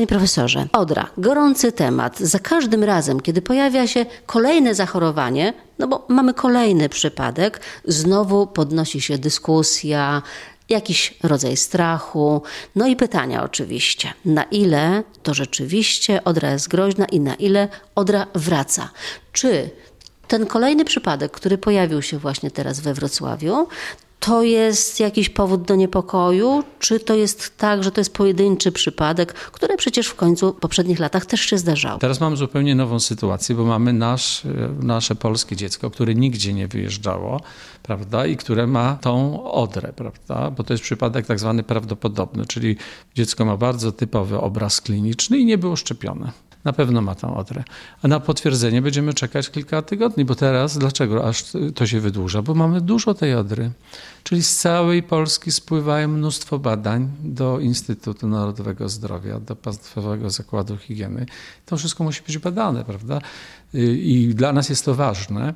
Panie profesorze, odra, gorący temat. Za każdym razem, kiedy pojawia się kolejne zachorowanie, no bo mamy kolejny przypadek, znowu podnosi się dyskusja, jakiś rodzaj strachu, no i pytania oczywiście, na ile to rzeczywiście odra jest groźna i na ile odra wraca. Czy ten kolejny przypadek, który pojawił się właśnie teraz we Wrocławiu, to jest jakiś powód do niepokoju, czy to jest tak, że to jest pojedynczy przypadek, który przecież w końcu w poprzednich latach też się zdarzało? Teraz mamy zupełnie nową sytuację, bo mamy nasz, nasze polskie dziecko, które nigdzie nie wyjeżdżało, prawda, i które ma tą odrę, prawda, bo to jest przypadek tak zwany prawdopodobny, czyli dziecko ma bardzo typowy obraz kliniczny i nie było szczepione na pewno ma tą odrę. A na potwierdzenie będziemy czekać kilka tygodni, bo teraz dlaczego aż to się wydłuża? Bo mamy dużo tej odry. Czyli z całej Polski spływają mnóstwo badań do Instytutu Narodowego Zdrowia, do Państwowego Zakładu Higieny. To wszystko musi być badane, prawda? I dla nas jest to ważne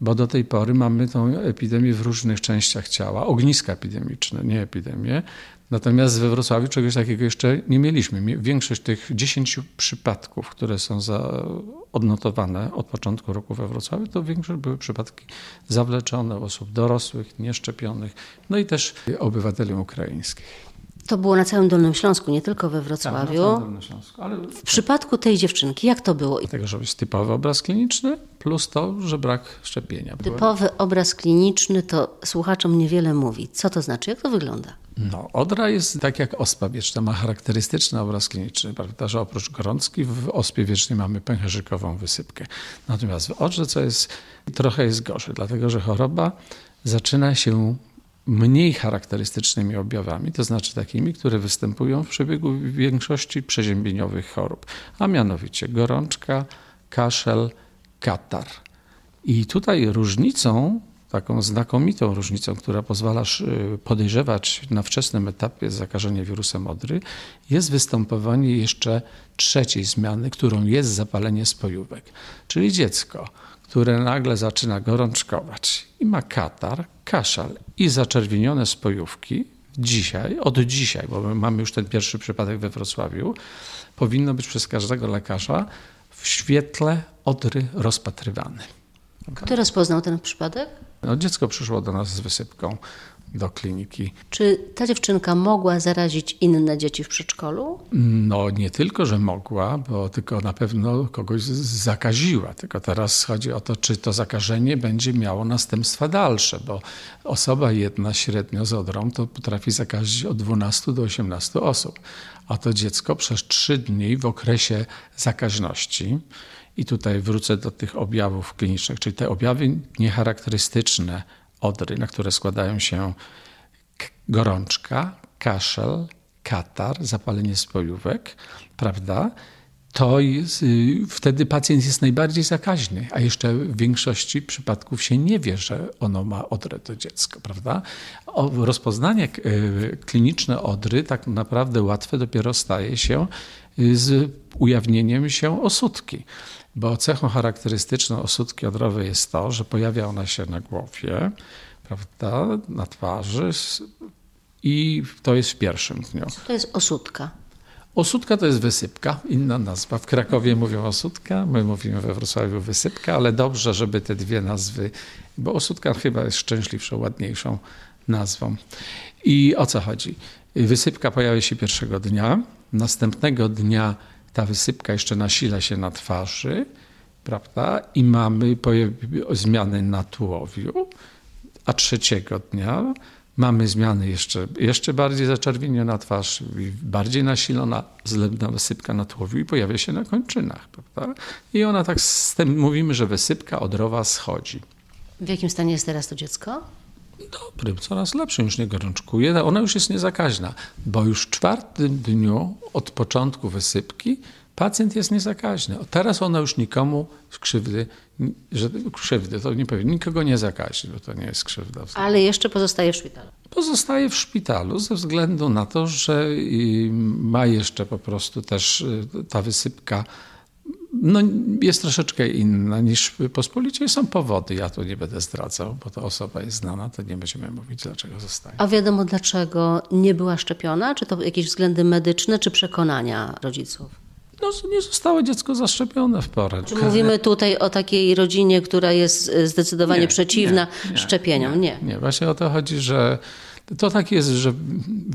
bo do tej pory mamy tą epidemię w różnych częściach ciała, ogniska epidemiczne, nie epidemię. Natomiast we Wrocławiu czegoś takiego jeszcze nie mieliśmy. Większość tych 10 przypadków, które są odnotowane od początku roku we Wrocławiu, to większość były przypadki zawleczone osób dorosłych, nieszczepionych, no i też obywateli ukraińskich. To było na całym Dolnym Śląsku, nie tylko we Wrocławiu. Tak, na całym Dolnym Śląsku. Ale... W przypadku tej dziewczynki, jak to było? Dlatego, że jest typowy obraz kliniczny, plus to, że brak szczepienia. Typowy obraz kliniczny to słuchaczom niewiele mówi. Co to znaczy? Jak to wygląda? No, odra jest tak jak ospa wieczna, ma charakterystyczny obraz kliniczny, prawda, że oprócz gorączki w ospie wiecznej mamy pęcherzykową wysypkę. Natomiast w odrze co jest, trochę jest gorzej, dlatego że choroba zaczyna się mniej charakterystycznymi objawami, to znaczy takimi, które występują w przebiegu większości przeziębieniowych chorób, a mianowicie gorączka, kaszel, katar. I tutaj różnicą, taką znakomitą różnicą, która pozwala podejrzewać na wczesnym etapie zakażenia wirusem odry, jest występowanie jeszcze trzeciej zmiany, którą jest zapalenie spojówek, czyli dziecko które nagle zaczyna gorączkować i ma katar, kaszal i zaczerwienione spojówki, dzisiaj, od dzisiaj, bo mamy już ten pierwszy przypadek we Wrocławiu, powinno być przez każdego lekarza w świetle odry rozpatrywane. Kto rozpoznał ten przypadek? No, dziecko przyszło do nas z wysypką do kliniki. Czy ta dziewczynka mogła zarazić inne dzieci w przedszkolu? No nie tylko, że mogła, bo tylko na pewno kogoś zakaziła. Tylko teraz chodzi o to, czy to zakażenie będzie miało następstwa dalsze, bo osoba jedna średnio z odrą to potrafi zakazić od 12 do 18 osób. A to dziecko przez 3 dni w okresie zakaźności i tutaj wrócę do tych objawów klinicznych, czyli te objawy niecharakterystyczne odry, na które składają się gorączka, kaszel, katar, zapalenie spojówek, prawda? To jest, y, wtedy pacjent jest najbardziej zakaźny, a jeszcze w większości przypadków się nie wie, że ono ma odrę to dziecko, prawda? O, rozpoznanie y, kliniczne odry tak naprawdę łatwe dopiero staje się y, z ujawnieniem się osódki bo cechą charakterystyczną osódki odrowej jest to, że pojawia ona się na głowie, prawda, na twarzy i to jest w pierwszym dniu. To jest osódka. Osódka to jest wysypka, inna nazwa. W Krakowie mówią osódka, my mówimy we Wrocławiu wysypka, ale dobrze, żeby te dwie nazwy, bo osódka chyba jest szczęśliwszą, ładniejszą nazwą. I o co chodzi? Wysypka pojawia się pierwszego dnia, następnego dnia ta wysypka jeszcze nasila się na twarzy, prawda? I mamy zmiany na tułowiu, a trzeciego dnia mamy zmiany jeszcze, jeszcze bardziej zaczerwieniona twarz, bardziej nasilona, zlewna wysypka na tułowiu i pojawia się na kończynach, prawda? I ona tak z tym mówimy, że wysypka odrowa schodzi. W jakim stanie jest teraz to dziecko? Dobrym, coraz lepszym, już nie gorączkuje. Ona już jest niezakaźna, bo już w czwartym dniu od początku wysypki pacjent jest niezakaźny. Teraz ona już nikomu krzywdy, że krzywdy, to nie powiem, nikogo nie zakazi, bo to nie jest krzywda. Ale jeszcze pozostaje w szpitalu. Pozostaje w szpitalu ze względu na to, że ma jeszcze po prostu też y, ta wysypka no, jest troszeczkę inna niż pospolicie. Są powody, ja tu nie będę zdradzał, bo ta osoba jest znana, to nie będziemy mówić, dlaczego zostaje. A wiadomo dlaczego nie była szczepiona? Czy to jakieś względy medyczne, czy przekonania rodziców? No, nie zostało dziecko zaszczepione w porę. Czy mówimy tutaj o takiej rodzinie, która jest e, zdecydowanie Nie, przeciwna nie, nie, szczepieniom? Nie. Nie, właśnie o to chodzi, że to tak jest, że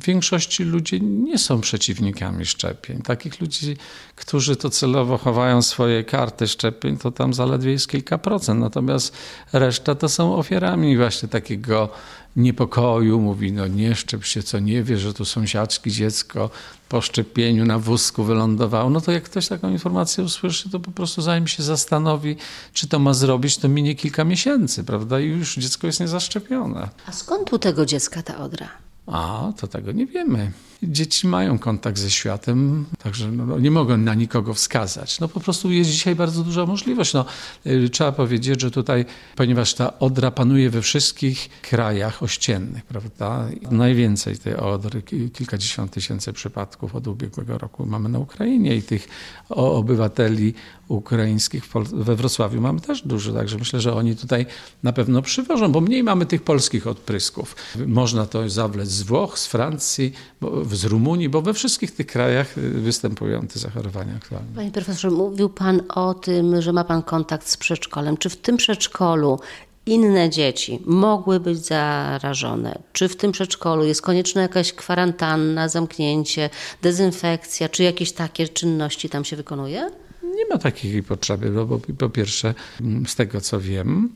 większości ludzi nie są przeciwnikami szczepień. Takich ludzi, którzy to celowo chowają swoje karty szczepień, to tam zaledwie jest kilka procent. Natomiast reszta to są ofiarami właśnie takiego niepokoju. Mówi, no nie szczep się, co nie wie, że tu sąsiadki dziecko po szczepieniu na wózku wylądowało. No to jak ktoś taką informację usłyszy, to po prostu zanim się zastanowi, czy to ma zrobić, to minie kilka miesięcy, prawda? I już dziecko jest niezaszczepione. A skąd u tego dziecka ta odra? A, to tego nie wiemy. Dzieci mają kontakt ze światem, także no, no, nie mogą na nikogo wskazać. No po prostu jest dzisiaj bardzo duża możliwość. No, y, trzeba powiedzieć, że tutaj, ponieważ ta odra panuje we wszystkich krajach ościennych, prawda? Najwięcej tej odry, kilkadziesiąt tysięcy przypadków od ubiegłego roku mamy na Ukrainie i tych obywateli ukraińskich we Wrocławiu mamy też dużo, także myślę, że oni tutaj na pewno przywożą, bo mniej mamy tych polskich odprysków. Można to zawlec z Włoch, z Francji, z Rumunii, bo we wszystkich tych krajach y, występują te zachorowania aktualnie. Panie profesorze, mówił Pan o tym, że ma Pan kontakt z przedszkolem. Czy w tym przedszkolu inne dzieci mogły być zarażone? Czy w tym przedszkolu jest konieczna jakaś kwarantanna, zamknięcie, dezynfekcja, czy jakieś takie czynności tam się wykonuje? Nie ma takiej potrzeby, bo, bo po pierwsze, mm, z tego co wiem,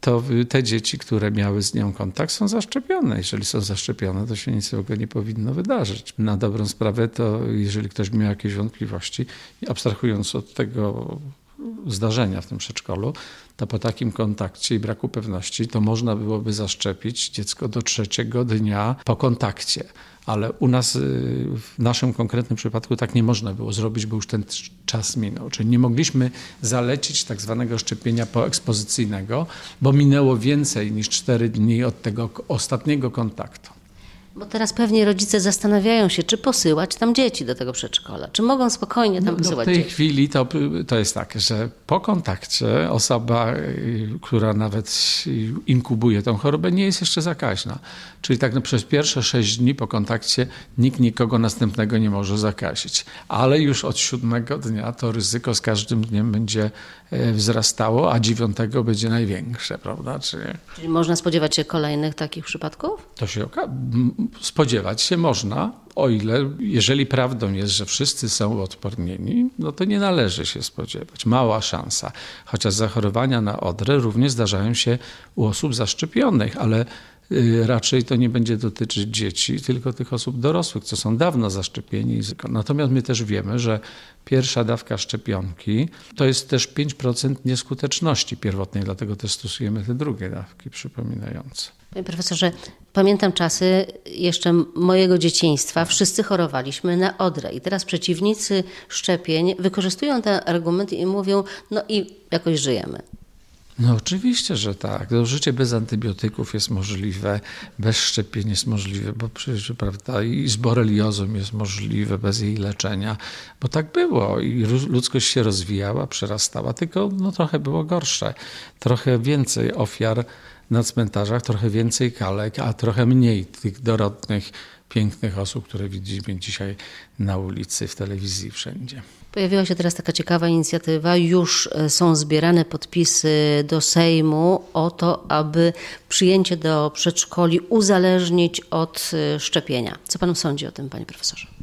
to te dzieci, które miały z nią kontakt, są zaszczepione. Jeżeli są zaszczepione, to się nic tego nie powinno wydarzyć. Na dobrą sprawę, to jeżeli ktoś miał jakieś wątpliwości, abstrahując od tego zdarzenia w tym przedszkolu, to po takim kontakcie i braku pewności, to można byłoby zaszczepić dziecko do trzeciego dnia po kontakcie ale u nas y, w naszym konkretnym przypadku tak nie można było zrobić, bo już ten czas minął. Czyli nie mogliśmy zalecić tak zwanego szczepienia poekspozycyjnego, bo minęło więcej niż 4 dni od tego ostatniego kontaktu. Bo teraz pewnie rodzice zastanawiają się, czy posyłać tam dzieci do tego przedszkola, czy mogą spokojnie tam no, posyłać no w tej dzieci. chwili to, to jest tak, że po kontakcie osoba, y, która nawet inkubuje tą chorobę, nie jest jeszcze zakaźna. Czyli tak no, przez pierwsze sześć dni po kontakcie nikt nikogo następnego nie może zakazić. Ale już od siódmego dnia to ryzyko z każdym dniem będzie e, wzrastało, a dziewiątego będzie największe, prawda? Czyli, Czyli można spodziewać się kolejnych takich przypadków? To się spodziewać się można, o ile, jeżeli prawdą jest, że wszyscy są odpornieni, no to nie należy się spodziewać. Mała szansa. Chociaż zachorowania na odrę również zdarzają się u osób zaszczepionych, ale y, raczej to nie będzie dotyczyć dzieci, tylko tych osób dorosłych, co są dawno zaszczepieni. Natomiast my też wiemy, że pierwsza dawka szczepionki to jest też 5% nieskuteczności pierwotnej, dlatego też stosujemy te drugie dawki przypominające. Panie profesorze, pamiętam czasy jeszcze mojego dzieciństwa. Wszyscy chorowaliśmy na odrę i teraz przeciwnicy szczepień wykorzystują ten argument i mówią, no i jakoś żyjemy. No oczywiście, że tak. No, życie bez antybiotyków jest możliwe, bez szczepień jest możliwe, bo przecież, prawda, i z boreliozą jest możliwe bez jej leczenia, bo tak było i ludzkość się rozwijała, przerastała, tylko no, trochę było gorsze. Trochę więcej ofiar na cmentarzach, trochę więcej kalek, a trochę mniej tych dorodnych, pięknych osób, które widzimy dzisiaj na ulicy, w telewizji, wszędzie. Pojawiła się teraz taka ciekawa inicjatywa. Już e, są zbierane podpisy do Sejmu o to, aby przyjęcie do przedszkoli uzależnić od e, szczepienia. Co pan sądzi o tym, panie profesorze?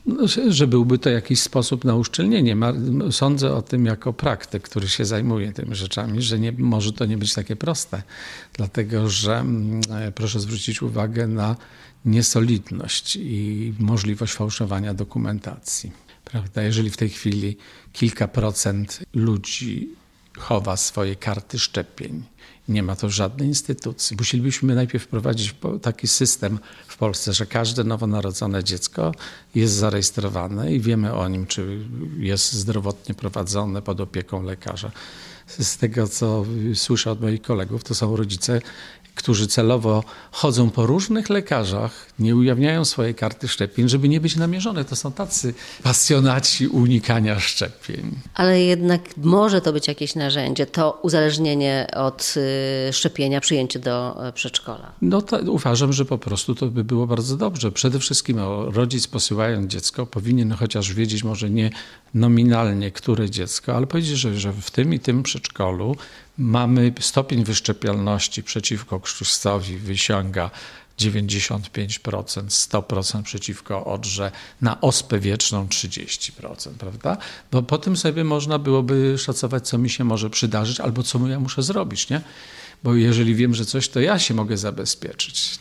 Że byłby to jakiś sposób na uszczelnienie. Sądzę o tym jako praktyk, który się zajmuje tymi rzeczami, że nie, może to nie być takie proste, dlatego że mm, e, proszę zwrócić uwagę na niesolidność i możliwość fałszowania dokumentacji. Prawda? Jeżeli w tej chwili kilka procent ludzi chowa swoje karty szczepień, nie ma to żadnej instytucji. Musielibyśmy najpierw wprowadzić taki system w Polsce, że każde nowonarodzone dziecko jest zarejestrowane i wiemy o nim, czy jest zdrowotnie prowadzone pod opieką lekarza. Z tego, co słyszę od moich kolegów, to są rodzice którzy celowo chodzą po różnych lekarzach, nie ujawniają swojej karty szczepień, żeby nie być namierzone. To są tacy pasjonaci unikania szczepień. Ale jednak może to być jakieś narzędzie, to uzależnienie od y, szczepienia, przyjęcie do e, przedszkola. No to uważam, że po prostu to by było bardzo dobrze. Przede wszystkim rodzic posyłając dziecko powinien chociaż wiedzieć może nie nominalnie, które dziecko, ale powiedzieć, że, że w tym i tym przedszkolu mamy stopień wyszczepialności przeciwko krztuścowi wysiąga 95%, 100% przeciwko odrze, na ospę wieczną 30%, prawda? Bo po tym sobie można byłoby szacować, co mi się może przydarzyć albo co ja muszę zrobić, nie? Bo jeżeli wiem, że coś, to ja się mogę zabezpieczyć.